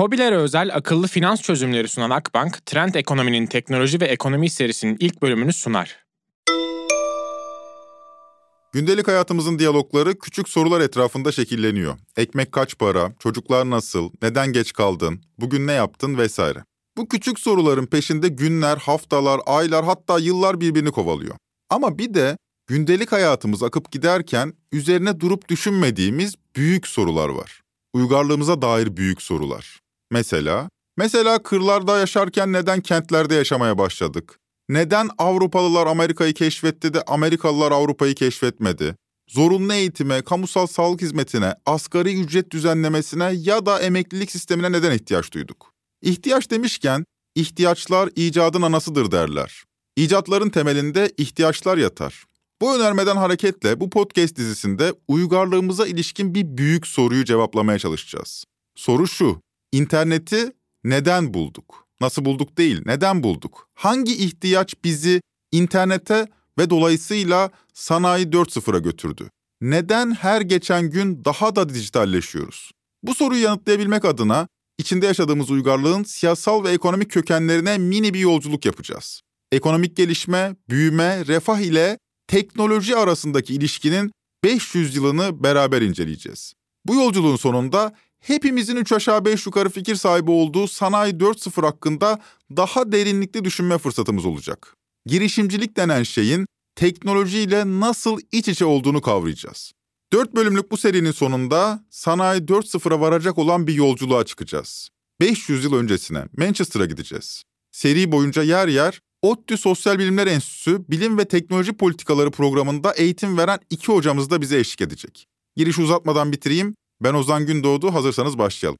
KOBİ'lere özel akıllı finans çözümleri sunan Akbank, Trend Ekonomi'nin teknoloji ve ekonomi serisinin ilk bölümünü sunar. Gündelik hayatımızın diyalogları küçük sorular etrafında şekilleniyor. Ekmek kaç para, çocuklar nasıl, neden geç kaldın, bugün ne yaptın vesaire. Bu küçük soruların peşinde günler, haftalar, aylar hatta yıllar birbirini kovalıyor. Ama bir de gündelik hayatımız akıp giderken üzerine durup düşünmediğimiz büyük sorular var. Uygarlığımıza dair büyük sorular. Mesela, mesela kırlarda yaşarken neden kentlerde yaşamaya başladık? Neden Avrupalılar Amerika'yı keşfetti de Amerikalılar Avrupa'yı keşfetmedi? Zorunlu eğitime, kamusal sağlık hizmetine, asgari ücret düzenlemesine ya da emeklilik sistemine neden ihtiyaç duyduk? İhtiyaç demişken, ihtiyaçlar icadın anasıdır derler. İcatların temelinde ihtiyaçlar yatar. Bu önermeden hareketle bu podcast dizisinde uygarlığımıza ilişkin bir büyük soruyu cevaplamaya çalışacağız. Soru şu, interneti neden bulduk? Nasıl bulduk değil, neden bulduk? Hangi ihtiyaç bizi internete ve dolayısıyla sanayi 4.0'a götürdü? Neden her geçen gün daha da dijitalleşiyoruz? Bu soruyu yanıtlayabilmek adına içinde yaşadığımız uygarlığın siyasal ve ekonomik kökenlerine mini bir yolculuk yapacağız. Ekonomik gelişme, büyüme, refah ile teknoloji arasındaki ilişkinin 500 yılını beraber inceleyeceğiz. Bu yolculuğun sonunda hepimizin üç aşağı beş yukarı fikir sahibi olduğu Sanayi 4.0 hakkında daha derinlikli düşünme fırsatımız olacak. Girişimcilik denen şeyin teknolojiyle nasıl iç içe olduğunu kavrayacağız. 4 bölümlük bu serinin sonunda Sanayi 4.0'a varacak olan bir yolculuğa çıkacağız. 500 yıl öncesine Manchester'a gideceğiz. Seri boyunca yer yer ODTÜ Sosyal Bilimler Enstitüsü Bilim ve Teknoloji Politikaları programında eğitim veren iki hocamız da bize eşlik edecek. Giriş uzatmadan bitireyim. Ben Ozan Gündoğdu, hazırsanız başlayalım.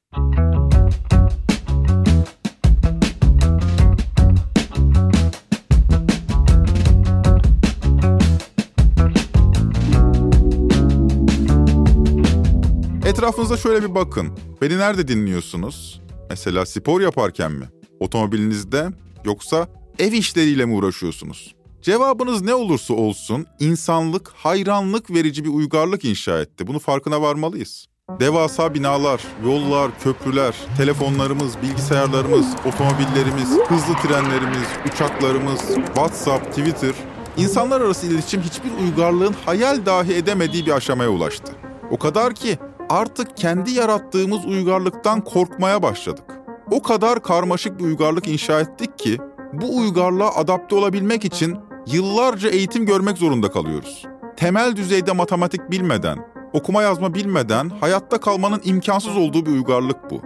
Etrafınıza şöyle bir bakın. Beni nerede dinliyorsunuz? Mesela spor yaparken mi? Otomobilinizde yoksa ev işleriyle mi uğraşıyorsunuz? Cevabınız ne olursa olsun insanlık hayranlık verici bir uygarlık inşa etti. Bunu farkına varmalıyız. Devasa binalar, yollar, köprüler, telefonlarımız, bilgisayarlarımız, otomobillerimiz, hızlı trenlerimiz, uçaklarımız, WhatsApp, Twitter, insanlar arası iletişim hiçbir uygarlığın hayal dahi edemediği bir aşamaya ulaştı. O kadar ki artık kendi yarattığımız uygarlıktan korkmaya başladık. O kadar karmaşık bir uygarlık inşa ettik ki bu uygarlığa adapte olabilmek için yıllarca eğitim görmek zorunda kalıyoruz. Temel düzeyde matematik bilmeden, okuma yazma bilmeden hayatta kalmanın imkansız olduğu bir uygarlık bu.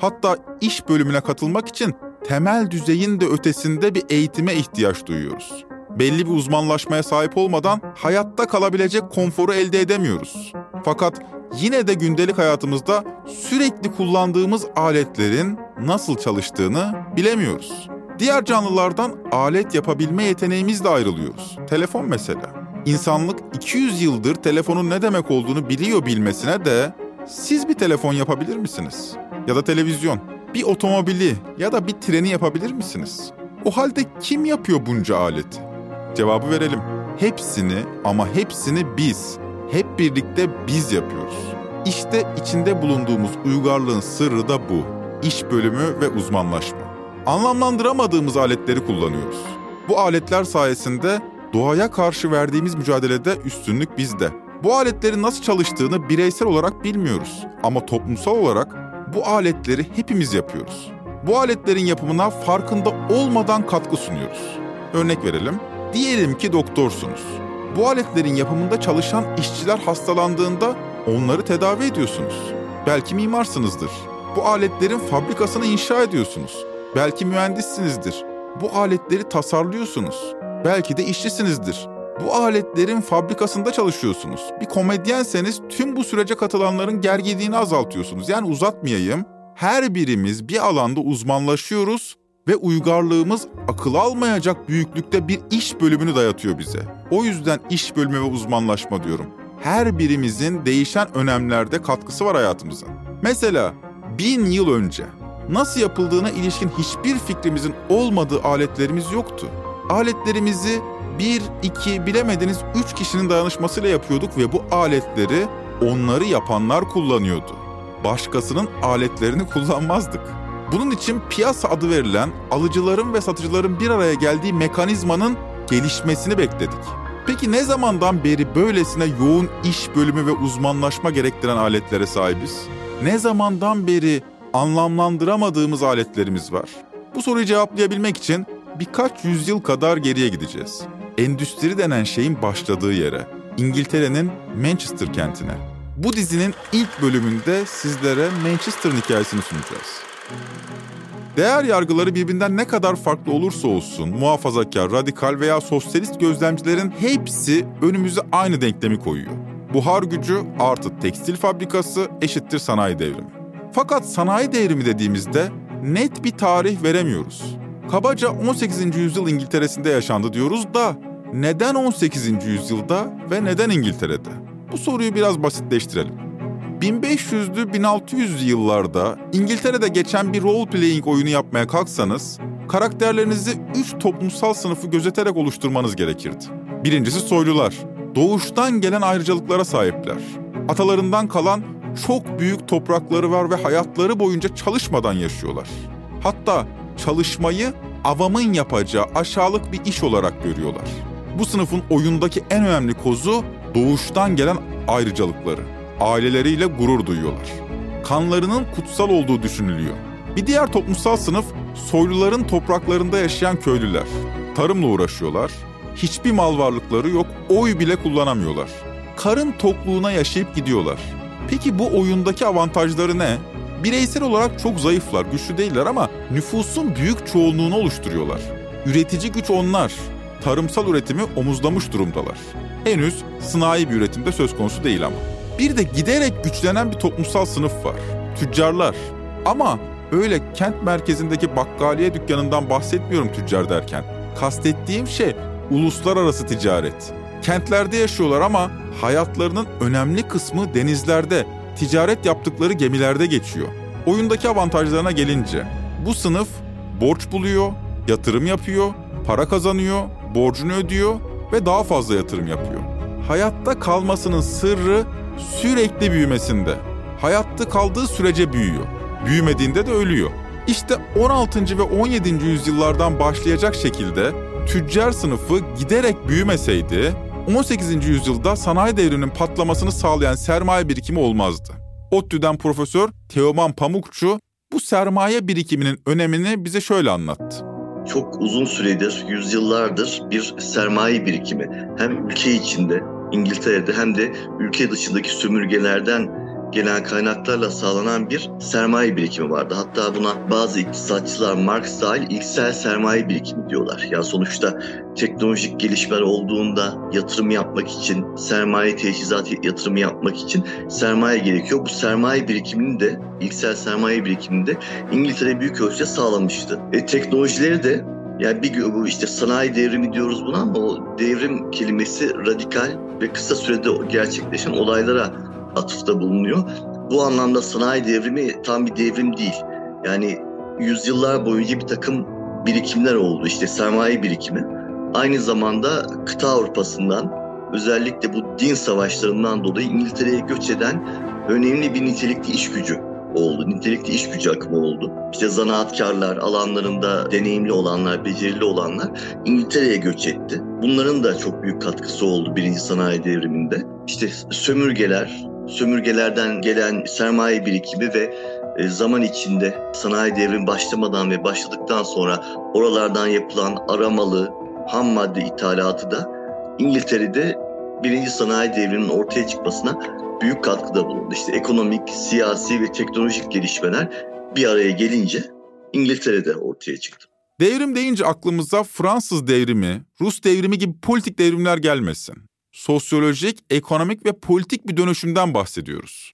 Hatta iş bölümüne katılmak için temel düzeyin de ötesinde bir eğitime ihtiyaç duyuyoruz. Belli bir uzmanlaşmaya sahip olmadan hayatta kalabilecek konforu elde edemiyoruz. Fakat yine de gündelik hayatımızda sürekli kullandığımız aletlerin nasıl çalıştığını bilemiyoruz. Diğer canlılardan alet yapabilme yeteneğimizle ayrılıyoruz. Telefon mesela. İnsanlık 200 yıldır telefonun ne demek olduğunu biliyor bilmesine de siz bir telefon yapabilir misiniz? Ya da televizyon, bir otomobili ya da bir treni yapabilir misiniz? O halde kim yapıyor bunca aleti? Cevabı verelim. Hepsini ama hepsini biz, hep birlikte biz yapıyoruz. İşte içinde bulunduğumuz uygarlığın sırrı da bu. İş bölümü ve uzmanlaşma. Anlamlandıramadığımız aletleri kullanıyoruz. Bu aletler sayesinde doğaya karşı verdiğimiz mücadelede üstünlük bizde. Bu aletlerin nasıl çalıştığını bireysel olarak bilmiyoruz ama toplumsal olarak bu aletleri hepimiz yapıyoruz. Bu aletlerin yapımına farkında olmadan katkı sunuyoruz. Örnek verelim. Diyelim ki doktorsunuz. Bu aletlerin yapımında çalışan işçiler hastalandığında onları tedavi ediyorsunuz. Belki mimarsınızdır. Bu aletlerin fabrikasını inşa ediyorsunuz. Belki mühendissinizdir. Bu aletleri tasarlıyorsunuz. Belki de işçisinizdir. Bu aletlerin fabrikasında çalışıyorsunuz. Bir komedyenseniz tüm bu sürece katılanların gerginliğini azaltıyorsunuz. Yani uzatmayayım. Her birimiz bir alanda uzmanlaşıyoruz ve uygarlığımız akıl almayacak büyüklükte bir iş bölümünü dayatıyor bize. O yüzden iş bölümü ve uzmanlaşma diyorum. Her birimizin değişen önemlerde katkısı var hayatımıza. Mesela bin yıl önce nasıl yapıldığına ilişkin hiçbir fikrimizin olmadığı aletlerimiz yoktu. Aletlerimizi bir, iki, bilemediniz üç kişinin dayanışmasıyla yapıyorduk ve bu aletleri onları yapanlar kullanıyordu. başkasının aletlerini kullanmazdık. Bunun için piyasa adı verilen alıcıların ve satıcıların bir araya geldiği mekanizmanın gelişmesini bekledik. Peki ne zamandan beri böylesine yoğun iş bölümü ve uzmanlaşma gerektiren aletlere sahibiz? Ne zamandan beri anlamlandıramadığımız aletlerimiz var? Bu soruyu cevaplayabilmek için birkaç yüzyıl kadar geriye gideceğiz. Endüstri denen şeyin başladığı yere, İngiltere'nin Manchester kentine. Bu dizinin ilk bölümünde sizlere Manchester'ın hikayesini sunacağız. Değer yargıları birbirinden ne kadar farklı olursa olsun muhafazakar, radikal veya sosyalist gözlemcilerin hepsi önümüze aynı denklemi koyuyor. Buhar gücü artı tekstil fabrikası eşittir sanayi devrimi. Fakat sanayi devrimi dediğimizde net bir tarih veremiyoruz. Kabaca 18. yüzyıl İngiltere'sinde yaşandı diyoruz da neden 18. yüzyılda ve neden İngiltere'de? Bu soruyu biraz basitleştirelim. 1500'lü 1600'lü yıllarda İngiltere'de geçen bir role playing oyunu yapmaya kalksanız karakterlerinizi 3 toplumsal sınıfı gözeterek oluşturmanız gerekirdi. Birincisi soylular. Doğuştan gelen ayrıcalıklara sahipler. Atalarından kalan çok büyük toprakları var ve hayatları boyunca çalışmadan yaşıyorlar. Hatta çalışmayı avamın yapacağı aşağılık bir iş olarak görüyorlar. Bu sınıfın oyundaki en önemli kozu doğuştan gelen ayrıcalıkları aileleriyle gurur duyuyorlar. Kanlarının kutsal olduğu düşünülüyor. Bir diğer toplumsal sınıf soyluların topraklarında yaşayan köylüler. Tarımla uğraşıyorlar. Hiçbir mal varlıkları yok, oy bile kullanamıyorlar. Karın tokluğuna yaşayıp gidiyorlar. Peki bu oyundaki avantajları ne? Bireysel olarak çok zayıflar, güçlü değiller ama nüfusun büyük çoğunluğunu oluşturuyorlar. Üretici güç onlar. Tarımsal üretimi omuzlamış durumdalar. Henüz sınai bir üretimde söz konusu değil ama. Bir de giderek güçlenen bir toplumsal sınıf var. Tüccarlar. Ama öyle kent merkezindeki bakkaliye dükkanından bahsetmiyorum tüccar derken. Kastettiğim şey uluslararası ticaret. Kentlerde yaşıyorlar ama hayatlarının önemli kısmı denizlerde, ticaret yaptıkları gemilerde geçiyor. Oyundaki avantajlarına gelince bu sınıf borç buluyor, yatırım yapıyor, para kazanıyor, borcunu ödüyor ve daha fazla yatırım yapıyor. Hayatta kalmasının sırrı sürekli büyümesinde. Hayatta kaldığı sürece büyüyor. Büyümediğinde de ölüyor. İşte 16. ve 17. yüzyıllardan başlayacak şekilde tüccar sınıfı giderek büyümeseydi 18. yüzyılda sanayi devrinin patlamasını sağlayan sermaye birikimi olmazdı. ODTÜ'den Profesör Teoman Pamukçu bu sermaye birikiminin önemini bize şöyle anlattı. Çok uzun süredir, yüzyıllardır bir sermaye birikimi hem ülke içinde İngiltere'de hem de ülke dışındaki sömürgelerden gelen kaynaklarla sağlanan bir sermaye birikimi vardı. Hatta buna bazı iktisatçılar Marx dahil ilksel sermaye birikimi diyorlar. Yani sonuçta teknolojik gelişmeler olduğunda yatırım yapmak için, sermaye teçhizat yatırımı yapmak için sermaye gerekiyor. Bu sermaye birikimini de, ilksel sermaye birikimini de İngiltere büyük ölçüde sağlamıştı. E, teknolojileri de yani bir bu işte sanayi devrimi diyoruz buna ama o devrim kelimesi radikal ve kısa sürede gerçekleşen olaylara atıfta bulunuyor. Bu anlamda sanayi devrimi tam bir devrim değil. Yani yüzyıllar boyunca bir takım birikimler oldu. İşte sermaye birikimi. Aynı zamanda kıta Avrupa'sından özellikle bu din savaşlarından dolayı İngiltere'ye göç eden önemli bir nitelikli iş gücü oldu. Nitelikli iş gücü akımı oldu. İşte zanaatkarlar, alanlarında deneyimli olanlar, becerili olanlar İngiltere'ye göç etti. Bunların da çok büyük katkısı oldu birinci sanayi devriminde. İşte sömürgeler, sömürgelerden gelen sermaye birikimi ve e, zaman içinde sanayi devrimi başlamadan ve başladıktan sonra oralardan yapılan aramalı ham madde ithalatı da İngiltere'de birinci sanayi devriminin ortaya çıkmasına büyük katkıda bulundu. İşte ekonomik, siyasi ve teknolojik gelişmeler bir araya gelince İngiltere'de ortaya çıktı. Devrim deyince aklımıza Fransız devrimi, Rus devrimi gibi politik devrimler gelmesin. Sosyolojik, ekonomik ve politik bir dönüşümden bahsediyoruz.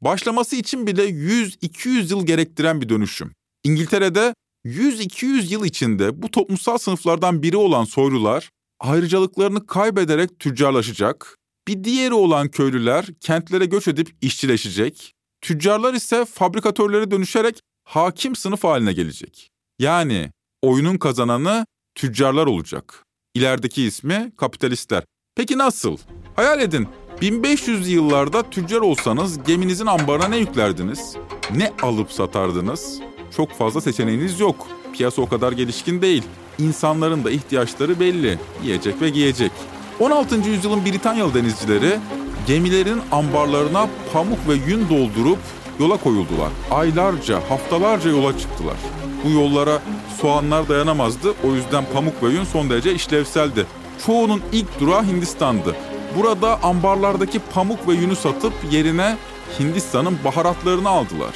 Başlaması için bile 100-200 yıl gerektiren bir dönüşüm. İngiltere'de 100-200 yıl içinde bu toplumsal sınıflardan biri olan soylular ayrıcalıklarını kaybederek tüccarlaşacak, bir diğeri olan köylüler kentlere göç edip işçileşecek, tüccarlar ise fabrikatörlere dönüşerek hakim sınıf haline gelecek. Yani oyunun kazananı tüccarlar olacak. İlerideki ismi kapitalistler. Peki nasıl? Hayal edin. 1500 yıllarda tüccar olsanız geminizin ambarına ne yüklerdiniz? Ne alıp satardınız? Çok fazla seçeneğiniz yok. Piyasa o kadar gelişkin değil. İnsanların da ihtiyaçları belli. Yiyecek ve giyecek. 16. yüzyılın Britanyalı denizcileri gemilerin ambarlarına pamuk ve yün doldurup yola koyuldular. Aylarca, haftalarca yola çıktılar. Bu yollara soğanlar dayanamazdı. O yüzden pamuk ve yün son derece işlevseldi. Çoğunun ilk durağı Hindistan'dı. Burada ambarlardaki pamuk ve yünü satıp yerine Hindistan'ın baharatlarını aldılar.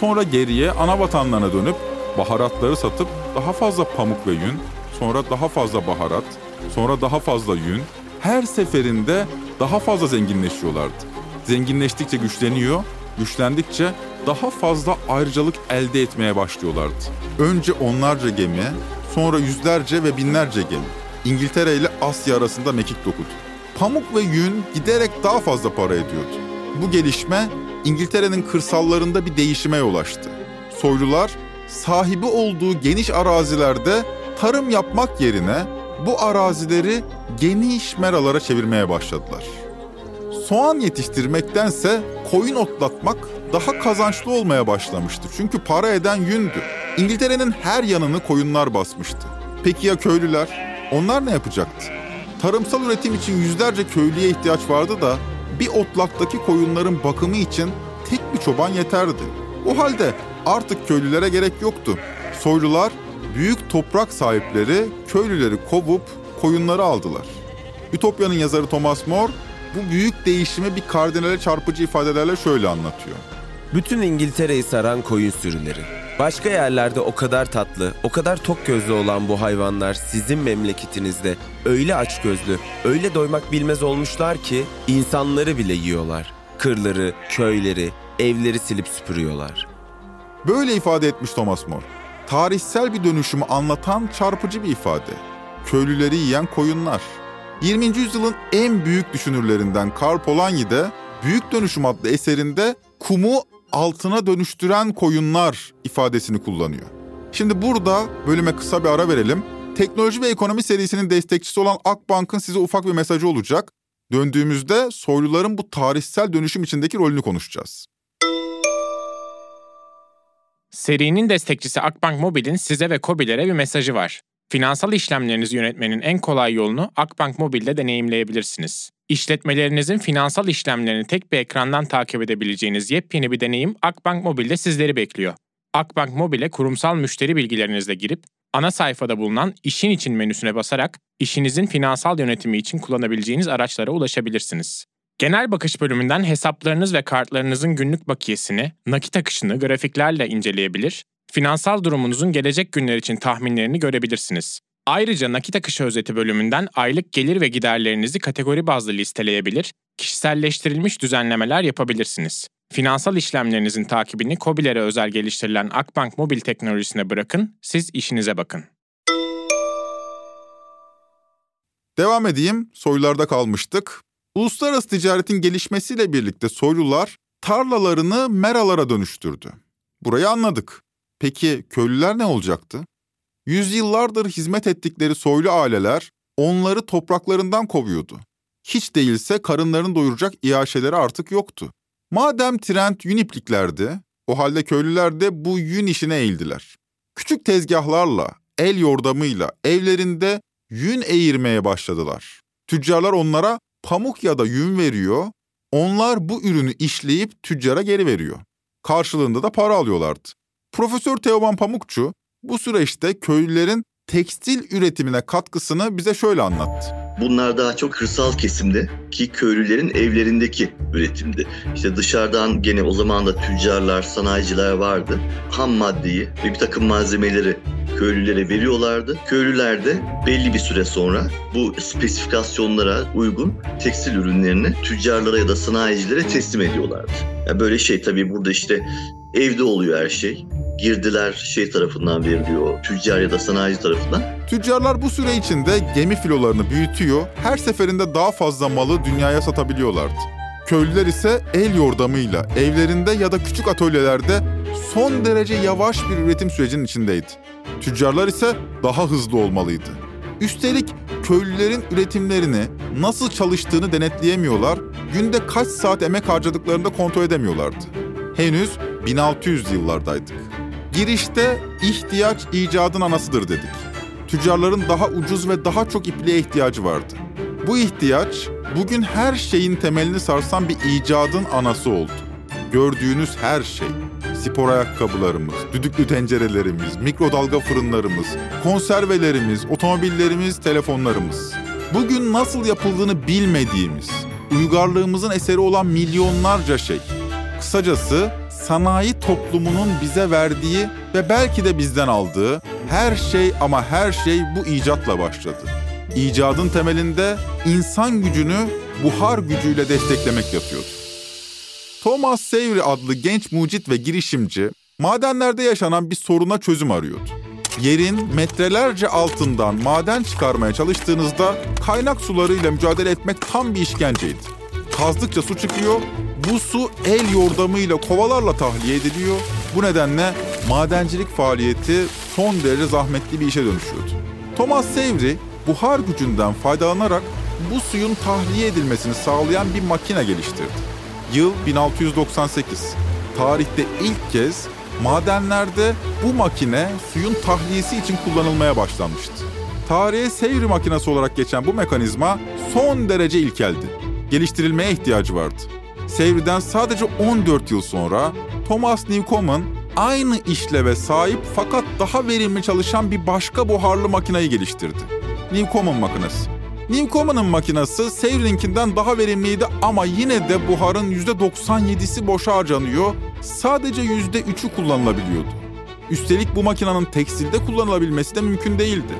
Sonra geriye ana vatanlarına dönüp baharatları satıp daha fazla pamuk ve yün, sonra daha fazla baharat, sonra daha fazla yün, her seferinde daha fazla zenginleşiyorlardı. Zenginleştikçe güçleniyor, güçlendikçe daha fazla ayrıcalık elde etmeye başlıyorlardı. Önce onlarca gemi, sonra yüzlerce ve binlerce gemi. İngiltere ile Asya arasında mekik dokudu. Pamuk ve yün giderek daha fazla para ediyordu. Bu gelişme İngiltere'nin kırsallarında bir değişime yol açtı. Soylular sahibi olduğu geniş arazilerde tarım yapmak yerine bu arazileri geniş meralara çevirmeye başladılar. Soğan yetiştirmektense koyun otlatmak daha kazançlı olmaya başlamıştı. Çünkü para eden yündü. İngiltere'nin her yanını koyunlar basmıştı. Peki ya köylüler? Onlar ne yapacaktı? Tarımsal üretim için yüzlerce köylüye ihtiyaç vardı da bir otlaktaki koyunların bakımı için tek bir çoban yeterdi. O halde artık köylülere gerek yoktu. Soylular büyük toprak sahipleri köylüleri kovup koyunları aldılar. Ütopya'nın yazarı Thomas More bu büyük değişimi bir kardinale çarpıcı ifadelerle şöyle anlatıyor. Bütün İngiltere'yi saran koyun sürüleri. Başka yerlerde o kadar tatlı, o kadar tok gözlü olan bu hayvanlar sizin memleketinizde öyle aç gözlü, öyle doymak bilmez olmuşlar ki insanları bile yiyorlar. Kırları, köyleri, evleri silip süpürüyorlar. Böyle ifade etmiş Thomas More. Tarihsel bir dönüşümü anlatan çarpıcı bir ifade. Köylüleri yiyen koyunlar. 20. yüzyılın en büyük düşünürlerinden Karl Polanyi de Büyük Dönüşüm adlı eserinde kumu altına dönüştüren koyunlar ifadesini kullanıyor. Şimdi burada bölüme kısa bir ara verelim. Teknoloji ve ekonomi serisinin destekçisi olan Akbank'ın size ufak bir mesajı olacak. Döndüğümüzde soyluların bu tarihsel dönüşüm içindeki rolünü konuşacağız. Serinin destekçisi Akbank Mobil'in size ve KOBİ'lere bir mesajı var. Finansal işlemlerinizi yönetmenin en kolay yolunu Akbank Mobil'de deneyimleyebilirsiniz. İşletmelerinizin finansal işlemlerini tek bir ekrandan takip edebileceğiniz yepyeni bir deneyim Akbank Mobil'de sizleri bekliyor. Akbank Mobil'e kurumsal müşteri bilgilerinizle girip ana sayfada bulunan İşin için menüsüne basarak işinizin finansal yönetimi için kullanabileceğiniz araçlara ulaşabilirsiniz. Genel bakış bölümünden hesaplarınız ve kartlarınızın günlük bakiyesini, nakit akışını grafiklerle inceleyebilir, finansal durumunuzun gelecek günler için tahminlerini görebilirsiniz. Ayrıca nakit akışı özeti bölümünden aylık gelir ve giderlerinizi kategori bazlı listeleyebilir, kişiselleştirilmiş düzenlemeler yapabilirsiniz. Finansal işlemlerinizin takibini COBİ'lere özel geliştirilen Akbank mobil teknolojisine bırakın, siz işinize bakın. Devam edeyim, soylularda kalmıştık. Uluslararası ticaretin gelişmesiyle birlikte soylular tarlalarını meralara dönüştürdü. Burayı anladık. Peki köylüler ne olacaktı? Yüzyıllardır hizmet ettikleri soylu aileler onları topraklarından kovuyordu. Hiç değilse karınlarını doyuracak iaşeleri artık yoktu. Madem trend yün ipliklerdi, o halde köylüler de bu yün işine eğildiler. Küçük tezgahlarla, el yordamıyla evlerinde yün eğirmeye başladılar. Tüccarlar onlara pamuk ya da yün veriyor, onlar bu ürünü işleyip tüccara geri veriyor. Karşılığında da para alıyorlardı. Profesör Teoman Pamukçu bu süreçte köylülerin tekstil üretimine katkısını bize şöyle anlattı. Bunlar daha çok kırsal kesimde ki köylülerin evlerindeki üretimdi. İşte dışarıdan gene o zaman da tüccarlar, sanayiciler vardı. Ham maddeyi ve bir takım malzemeleri köylülere veriyorlardı. Köylüler de belli bir süre sonra bu spesifikasyonlara uygun tekstil ürünlerini tüccarlara ya da sanayicilere teslim ediyorlardı. Yani böyle şey tabii burada işte evde oluyor her şey. Girdiler şey tarafından veriliyor, tüccar ya da sanayici tarafından. Tüccarlar bu süre içinde gemi filolarını büyütüyor, her seferinde daha fazla malı dünyaya satabiliyorlardı. Köylüler ise el yordamıyla evlerinde ya da küçük atölyelerde son derece yavaş bir üretim sürecinin içindeydi. Tüccarlar ise daha hızlı olmalıydı. Üstelik köylülerin üretimlerini nasıl çalıştığını denetleyemiyorlar, günde kaç saat emek harcadıklarını da kontrol edemiyorlardı. Henüz 1600 yıllardaydık. Girişte ihtiyaç icadın anasıdır dedik. Tüccarların daha ucuz ve daha çok ipliğe ihtiyacı vardı. Bu ihtiyaç bugün her şeyin temelini sarsan bir icadın anası oldu. Gördüğünüz her şey, spor ayakkabılarımız, düdüklü tencerelerimiz, mikrodalga fırınlarımız, konservelerimiz, otomobillerimiz, telefonlarımız. Bugün nasıl yapıldığını bilmediğimiz, uygarlığımızın eseri olan milyonlarca şey. Kısacası sanayi toplumunun bize verdiği ve belki de bizden aldığı her şey ama her şey bu icatla başladı. İcadın temelinde insan gücünü buhar gücüyle desteklemek yatıyordu. Thomas Savery adlı genç mucit ve girişimci madenlerde yaşanan bir soruna çözüm arıyordu. Yerin metrelerce altından maden çıkarmaya çalıştığınızda kaynak sularıyla mücadele etmek tam bir işkenceydi. Kazdıkça su çıkıyor, bu su el yordamıyla kovalarla tahliye ediliyor. Bu nedenle madencilik faaliyeti son derece zahmetli bir işe dönüşüyordu. Thomas Savery buhar gücünden faydalanarak bu suyun tahliye edilmesini sağlayan bir makine geliştirdi. Yıl 1698. Tarihte ilk kez madenlerde bu makine suyun tahliyesi için kullanılmaya başlanmıştı. Tarihe seyri makinesi olarak geçen bu mekanizma son derece ilkeldi. Geliştirilmeye ihtiyacı vardı. Seyri'den sadece 14 yıl sonra Thomas Newcomen aynı işleve sahip fakat daha verimli çalışan bir başka buharlı makineyi geliştirdi. Newcomen makinesi. Newcomen'ın makinesi Savering'inkinden daha verimliydi ama yine de buharın %97'si boşa harcanıyor, sadece %3'ü kullanılabiliyordu. Üstelik bu makinenin tekstilde kullanılabilmesi de mümkün değildi.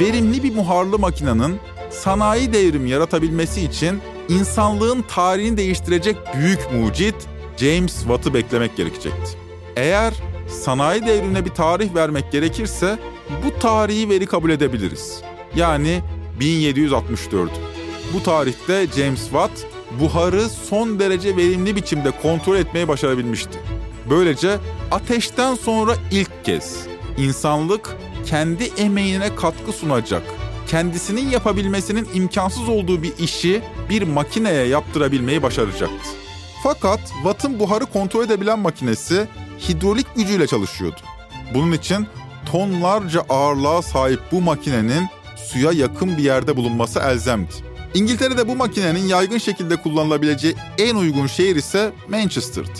Verimli bir buharlı makinenin sanayi devrimi yaratabilmesi için insanlığın tarihini değiştirecek büyük mucit James Watt'ı beklemek gerekecekti. Eğer sanayi devrimine bir tarih vermek gerekirse bu tarihi veri kabul edebiliriz. Yani 1764. Bu tarihte James Watt buharı son derece verimli biçimde kontrol etmeyi başarabilmişti. Böylece ateşten sonra ilk kez insanlık kendi emeğine katkı sunacak, kendisinin yapabilmesinin imkansız olduğu bir işi bir makineye yaptırabilmeyi başaracaktı. Fakat Watt'ın buharı kontrol edebilen makinesi hidrolik gücüyle çalışıyordu. Bunun için tonlarca ağırlığa sahip bu makinenin suya yakın bir yerde bulunması elzemdi. İngiltere'de bu makinenin yaygın şekilde kullanılabileceği en uygun şehir ise Manchester'dı.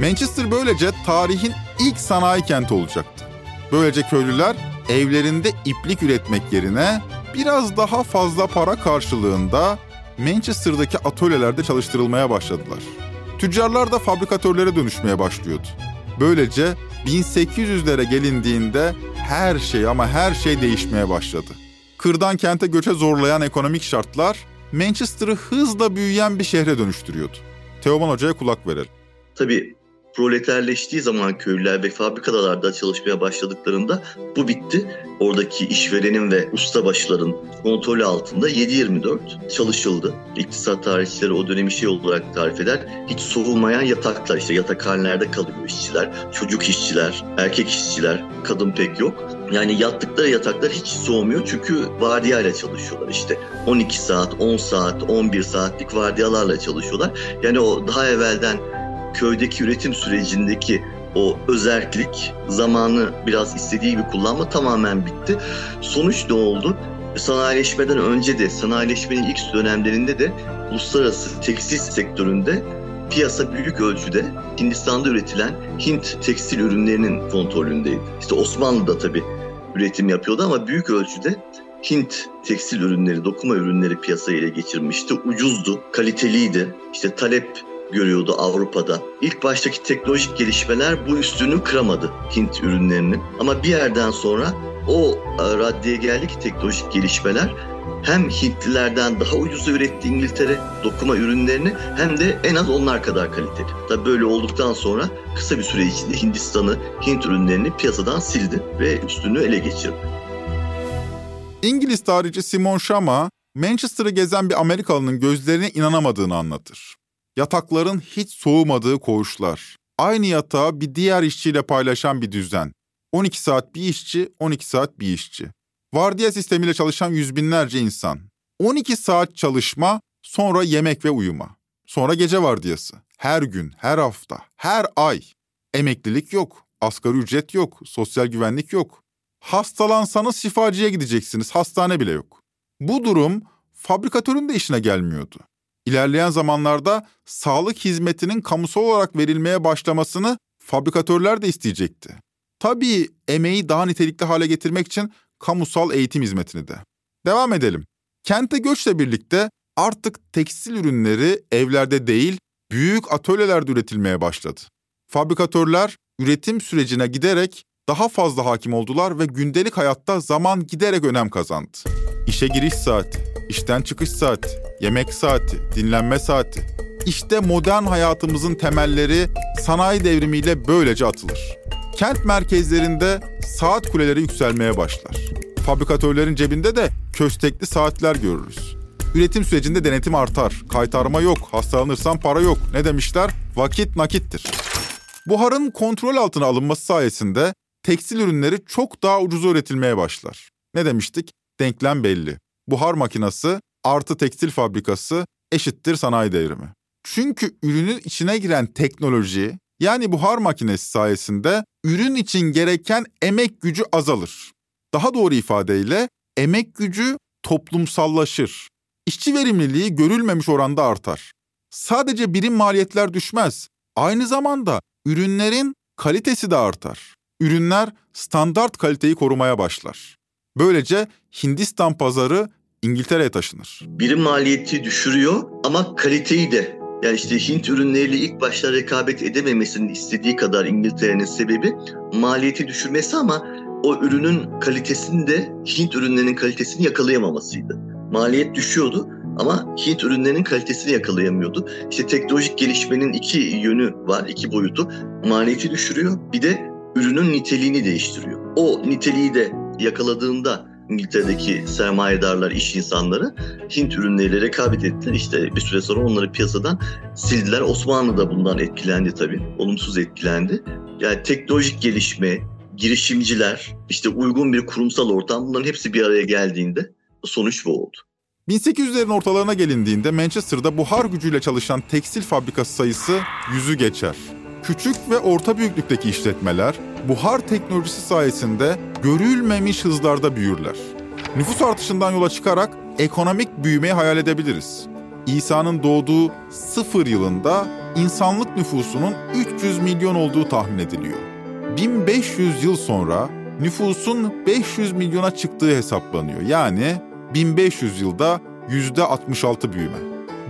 Manchester böylece tarihin ilk sanayi kenti olacaktı. Böylece köylüler evlerinde iplik üretmek yerine biraz daha fazla para karşılığında Manchester'daki atölyelerde çalıştırılmaya başladılar. Tüccarlar da fabrikatörlere dönüşmeye başlıyordu. Böylece 1800'lere gelindiğinde her şey ama her şey değişmeye başladı kırdan kente göçe zorlayan ekonomik şartlar Manchester'ı hızla büyüyen bir şehre dönüştürüyordu. Teoman Hoca'ya kulak verelim. Tabii proleterleştiği zaman köylüler ve fabrikalarda çalışmaya başladıklarında bu bitti. Oradaki işverenin ve ustabaşıların kontrolü altında 7-24 çalışıldı. İktisat tarihçileri o dönemi şey olarak tarif eder. Hiç soğumayan yataklar işte yatakhanelerde kalıyor işçiler. Çocuk işçiler, erkek işçiler, kadın pek yok. Yani yattıkları yataklar hiç soğumuyor çünkü vardiyayla çalışıyorlar işte. 12 saat, 10 saat, 11 saatlik vardiyalarla çalışıyorlar. Yani o daha evvelden köydeki üretim sürecindeki o özerklik zamanı biraz istediği gibi kullanma tamamen bitti. Sonuç ne oldu? Sanayileşmeden önce de, sanayileşmenin ilk dönemlerinde de uluslararası tekstil sektöründe piyasa büyük ölçüde Hindistan'da üretilen Hint tekstil ürünlerinin kontrolündeydi. İşte Osmanlı da tabii üretim yapıyordu ama büyük ölçüde Hint tekstil ürünleri, dokuma ürünleri piyasaya ele geçirmişti. Ucuzdu, kaliteliydi. İşte talep görüyordu Avrupa'da. İlk baştaki teknolojik gelişmeler bu üstünü kıramadı Hint ürünlerinin. Ama bir yerden sonra o e, raddeye geldi ki teknolojik gelişmeler hem Hintlilerden daha ucuz üretti İngiltere dokuma ürünlerini hem de en az onlar kadar kaliteli. Tabii böyle olduktan sonra kısa bir süre içinde Hindistan'ı, Hint ürünlerini piyasadan sildi ve üstünü ele geçirdi. İngiliz tarihçi Simon Schama, Manchester'ı gezen bir Amerikalının gözlerine inanamadığını anlatır. Yatakların hiç soğumadığı koğuşlar. Aynı yatağı bir diğer işçiyle paylaşan bir düzen. 12 saat bir işçi, 12 saat bir işçi. Vardiya sistemiyle çalışan yüz binlerce insan. 12 saat çalışma, sonra yemek ve uyuma. Sonra gece vardiyası. Her gün, her hafta, her ay. Emeklilik yok, asgari ücret yok, sosyal güvenlik yok. Hastalansanız şifacıya gideceksiniz, hastane bile yok. Bu durum fabrikatörün de işine gelmiyordu. İlerleyen zamanlarda sağlık hizmetinin kamusal olarak verilmeye başlamasını fabrikatörler de isteyecekti. Tabii emeği daha nitelikli hale getirmek için kamusal eğitim hizmetini de. Devam edelim. Kente göçle birlikte artık tekstil ürünleri evlerde değil, büyük atölyelerde üretilmeye başladı. Fabrikatörler üretim sürecine giderek daha fazla hakim oldular ve gündelik hayatta zaman giderek önem kazandı. İşe giriş saati, işten çıkış saati, yemek saati, dinlenme saati. İşte modern hayatımızın temelleri sanayi devrimiyle böylece atılır. Kent merkezlerinde saat kuleleri yükselmeye başlar. Fabrikatörlerin cebinde de köstekli saatler görürüz. Üretim sürecinde denetim artar. Kaytarma yok, hastalanırsan para yok. Ne demişler? Vakit nakittir. Buharın kontrol altına alınması sayesinde tekstil ürünleri çok daha ucuz üretilmeye başlar. Ne demiştik? Denklem belli. Buhar makinası artı tekstil fabrikası eşittir sanayi devrimi. Çünkü ürünün içine giren teknoloji yani buhar makinesi sayesinde ürün için gereken emek gücü azalır. Daha doğru ifadeyle emek gücü toplumsallaşır. İşçi verimliliği görülmemiş oranda artar. Sadece birim maliyetler düşmez. Aynı zamanda ürünlerin kalitesi de artar. Ürünler standart kaliteyi korumaya başlar. Böylece Hindistan pazarı İngiltere'ye taşınır. Birim maliyeti düşürüyor ama kaliteyi de yani işte Hint ürünleriyle ilk başta rekabet edememesinin istediği kadar İngiltere'nin sebebi maliyeti düşürmesi ama o ürünün kalitesini de Hint ürünlerinin kalitesini yakalayamamasıydı. Maliyet düşüyordu ama Hint ürünlerinin kalitesini yakalayamıyordu. İşte teknolojik gelişmenin iki yönü var, iki boyutu. Maliyeti düşürüyor, bir de ürünün niteliğini değiştiriyor. O niteliği de yakaladığında İngiltere'deki sermayedarlar, iş insanları Hint ürünleriyle rekabet ettiler. İşte bir süre sonra onları piyasadan sildiler. Osmanlı da bundan etkilendi tabii. Olumsuz etkilendi. Yani teknolojik gelişme, girişimciler, işte uygun bir kurumsal ortam bunların hepsi bir araya geldiğinde sonuç bu oldu. 1800'lerin ortalarına gelindiğinde Manchester'da buhar gücüyle çalışan tekstil fabrikası sayısı yüzü geçer. Küçük ve orta büyüklükteki işletmeler buhar teknolojisi sayesinde görülmemiş hızlarda büyürler. Nüfus artışından yola çıkarak ekonomik büyümeyi hayal edebiliriz. İsa'nın doğduğu sıfır yılında insanlık nüfusunun 300 milyon olduğu tahmin ediliyor. 1500 yıl sonra nüfusun 500 milyona çıktığı hesaplanıyor. Yani 1500 yılda %66 büyüme.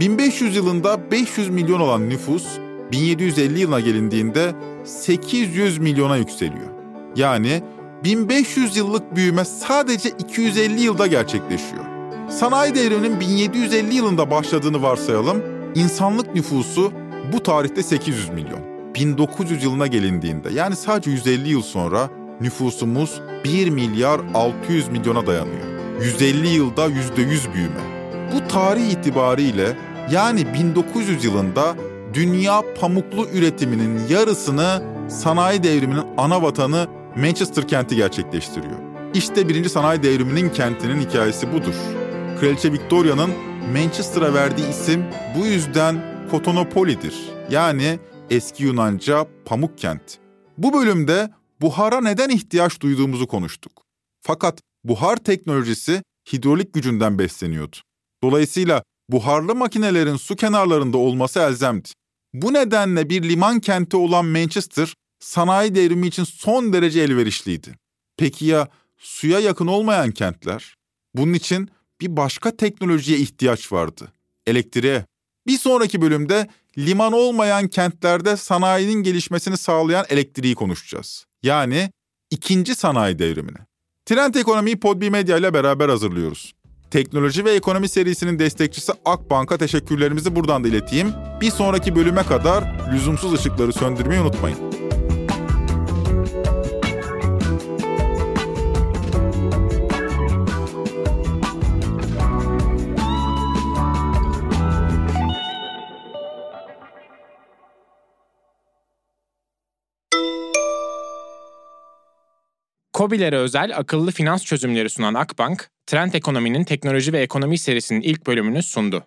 1500 yılında 500 milyon olan nüfus 1750 yılına gelindiğinde 800 milyona yükseliyor. Yani 1500 yıllık büyüme sadece 250 yılda gerçekleşiyor. Sanayi devriminin 1750 yılında başladığını varsayalım. İnsanlık nüfusu bu tarihte 800 milyon. 1900 yılına gelindiğinde yani sadece 150 yıl sonra nüfusumuz 1 milyar 600 milyona dayanıyor. 150 yılda %100 büyüme. Bu tarih itibariyle yani 1900 yılında dünya pamuklu üretiminin yarısını sanayi devriminin ana vatanı Manchester kenti gerçekleştiriyor. İşte birinci sanayi devriminin kentinin hikayesi budur. Kraliçe Victoria'nın Manchester'a verdiği isim bu yüzden Kotonopoli'dir. Yani eski Yunanca pamuk kent. Bu bölümde buhara neden ihtiyaç duyduğumuzu konuştuk. Fakat buhar teknolojisi hidrolik gücünden besleniyordu. Dolayısıyla buharlı makinelerin su kenarlarında olması elzemdi. Bu nedenle bir liman kenti olan Manchester sanayi devrimi için son derece elverişliydi. Peki ya suya yakın olmayan kentler? Bunun için bir başka teknolojiye ihtiyaç vardı. Elektriğe. Bir sonraki bölümde liman olmayan kentlerde sanayinin gelişmesini sağlayan elektriği konuşacağız. Yani ikinci sanayi devrimini. Trend Ekonomi'yi Podbi Medya ile beraber hazırlıyoruz. Teknoloji ve Ekonomi serisinin destekçisi Akbank'a teşekkürlerimizi buradan da ileteyim. Bir sonraki bölüme kadar lüzumsuz ışıkları söndürmeyi unutmayın. COBİ'lere özel akıllı finans çözümleri sunan Akbank, Trend Ekonomi'nin teknoloji ve ekonomi serisinin ilk bölümünü sundu.